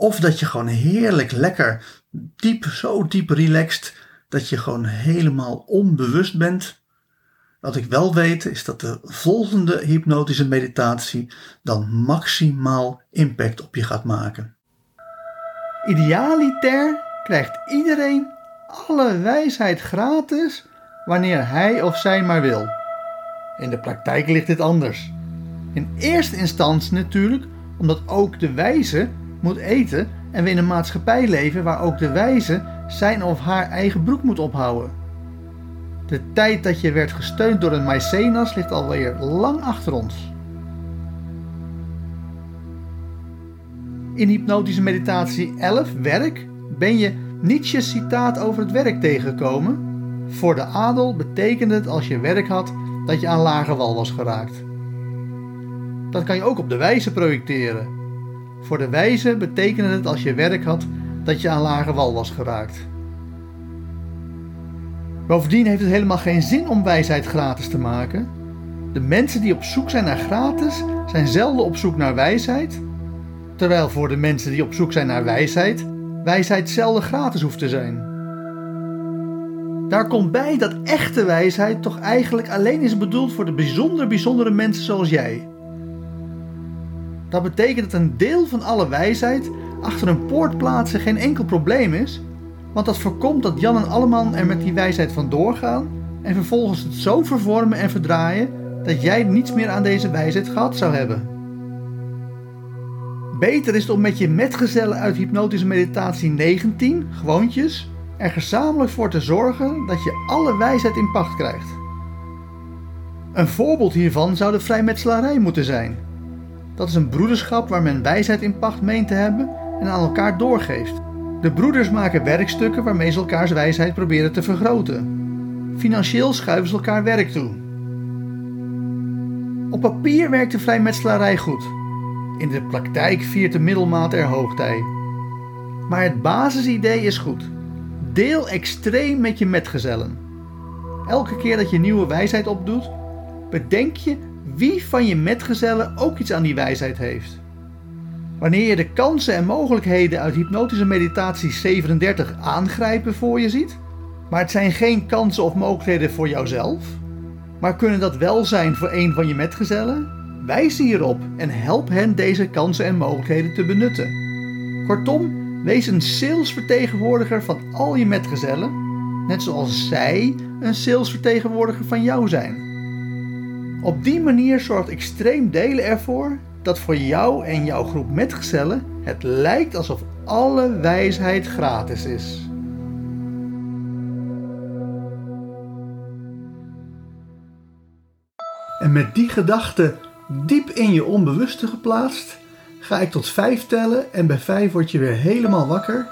of dat je gewoon heerlijk lekker diep, zo diep relaxed, dat je gewoon helemaal onbewust bent. Wat ik wel weet is dat de volgende hypnotische meditatie dan maximaal impact op je gaat maken. Idealiter krijgt iedereen alle wijsheid gratis wanneer hij of zij maar wil. In de praktijk ligt dit anders. In eerste instantie natuurlijk omdat ook de wijze moet eten en we in een maatschappij leven waar ook de wijze zijn of haar eigen broek moet ophouden. De tijd dat je werd gesteund door een Maecenas ligt alweer lang achter ons. In hypnotische meditatie 11, werk, ben je Nietzsche's citaat over het werk tegengekomen. Voor de adel betekende het als je werk had dat je aan lage wal was geraakt. Dat kan je ook op de wijze projecteren. Voor de wijze betekende het als je werk had dat je aan lage wal was geraakt. Bovendien heeft het helemaal geen zin om wijsheid gratis te maken. De mensen die op zoek zijn naar gratis zijn zelden op zoek naar wijsheid, terwijl voor de mensen die op zoek zijn naar wijsheid, wijsheid zelden gratis hoeft te zijn. Daar komt bij dat echte wijsheid toch eigenlijk alleen is bedoeld voor de bijzonder bijzondere mensen zoals jij. Dat betekent dat een deel van alle wijsheid achter een poort plaatsen geen enkel probleem is, want dat voorkomt dat Jan en Alleman er met die wijsheid vandoor gaan en vervolgens het zo vervormen en verdraaien dat jij niets meer aan deze wijsheid gehad zou hebben. Beter is het om met je metgezellen uit hypnotische meditatie 19, gewoontjes, er gezamenlijk voor te zorgen dat je alle wijsheid in pacht krijgt. Een voorbeeld hiervan zou de vrijmetselarij moeten zijn. Dat is een broederschap waar men wijsheid in pacht meent te hebben en aan elkaar doorgeeft. De broeders maken werkstukken waarmee ze elkaars wijsheid proberen te vergroten. Financieel schuiven ze elkaar werk toe. Op papier werkt de vrijmetselarij goed. In de praktijk viert de middelmaat er hoogtij. Maar het basisidee is goed. Deel extreem met je metgezellen. Elke keer dat je nieuwe wijsheid opdoet, bedenk je wie van je metgezellen ook iets aan die wijsheid heeft. Wanneer je de kansen en mogelijkheden uit hypnotische meditatie 37 aangrijpen voor je ziet, maar het zijn geen kansen of mogelijkheden voor jouzelf, maar kunnen dat wel zijn voor een van je metgezellen, wijs hierop en help hen deze kansen en mogelijkheden te benutten. Kortom, wees een salesvertegenwoordiger van al je metgezellen, net zoals zij een salesvertegenwoordiger van jou zijn. Op die manier zorgt extreem delen ervoor dat voor jou en jouw groep metgezellen het lijkt alsof alle wijsheid gratis is. En met die gedachte diep in je onbewuste geplaatst, ga ik tot vijf tellen en bij vijf word je weer helemaal wakker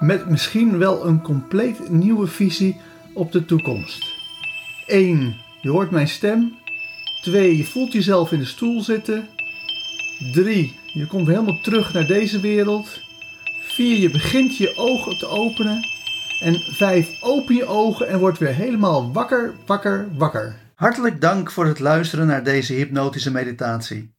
met misschien wel een compleet nieuwe visie op de toekomst. 1. Je hoort mijn stem. 2. Je voelt jezelf in de stoel zitten. 3. Je komt helemaal terug naar deze wereld. 4. Je begint je ogen te openen. En 5. Open je ogen en word weer helemaal wakker, wakker, wakker. Hartelijk dank voor het luisteren naar deze hypnotische meditatie.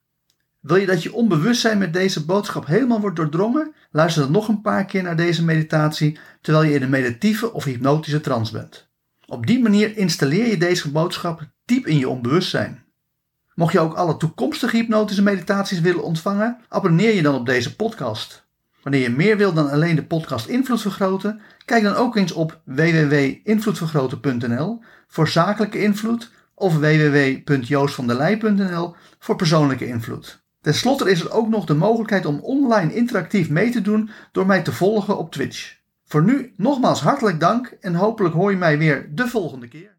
Wil je dat je onbewustzijn met deze boodschap helemaal wordt doordrongen? Luister dan nog een paar keer naar deze meditatie terwijl je in een meditieve of hypnotische trance bent. Op die manier installeer je deze boodschap diep in je onbewustzijn. Mocht je ook alle toekomstige hypnotische meditaties willen ontvangen, abonneer je dan op deze podcast. Wanneer je meer wilt dan alleen de podcast Invloed Vergroten, kijk dan ook eens op www.invloedvergroten.nl voor zakelijke invloed of www.joostvandelij.nl voor persoonlijke invloed. Ten slotte is er ook nog de mogelijkheid om online interactief mee te doen door mij te volgen op Twitch. Voor nu nogmaals hartelijk dank en hopelijk hoor je mij weer de volgende keer.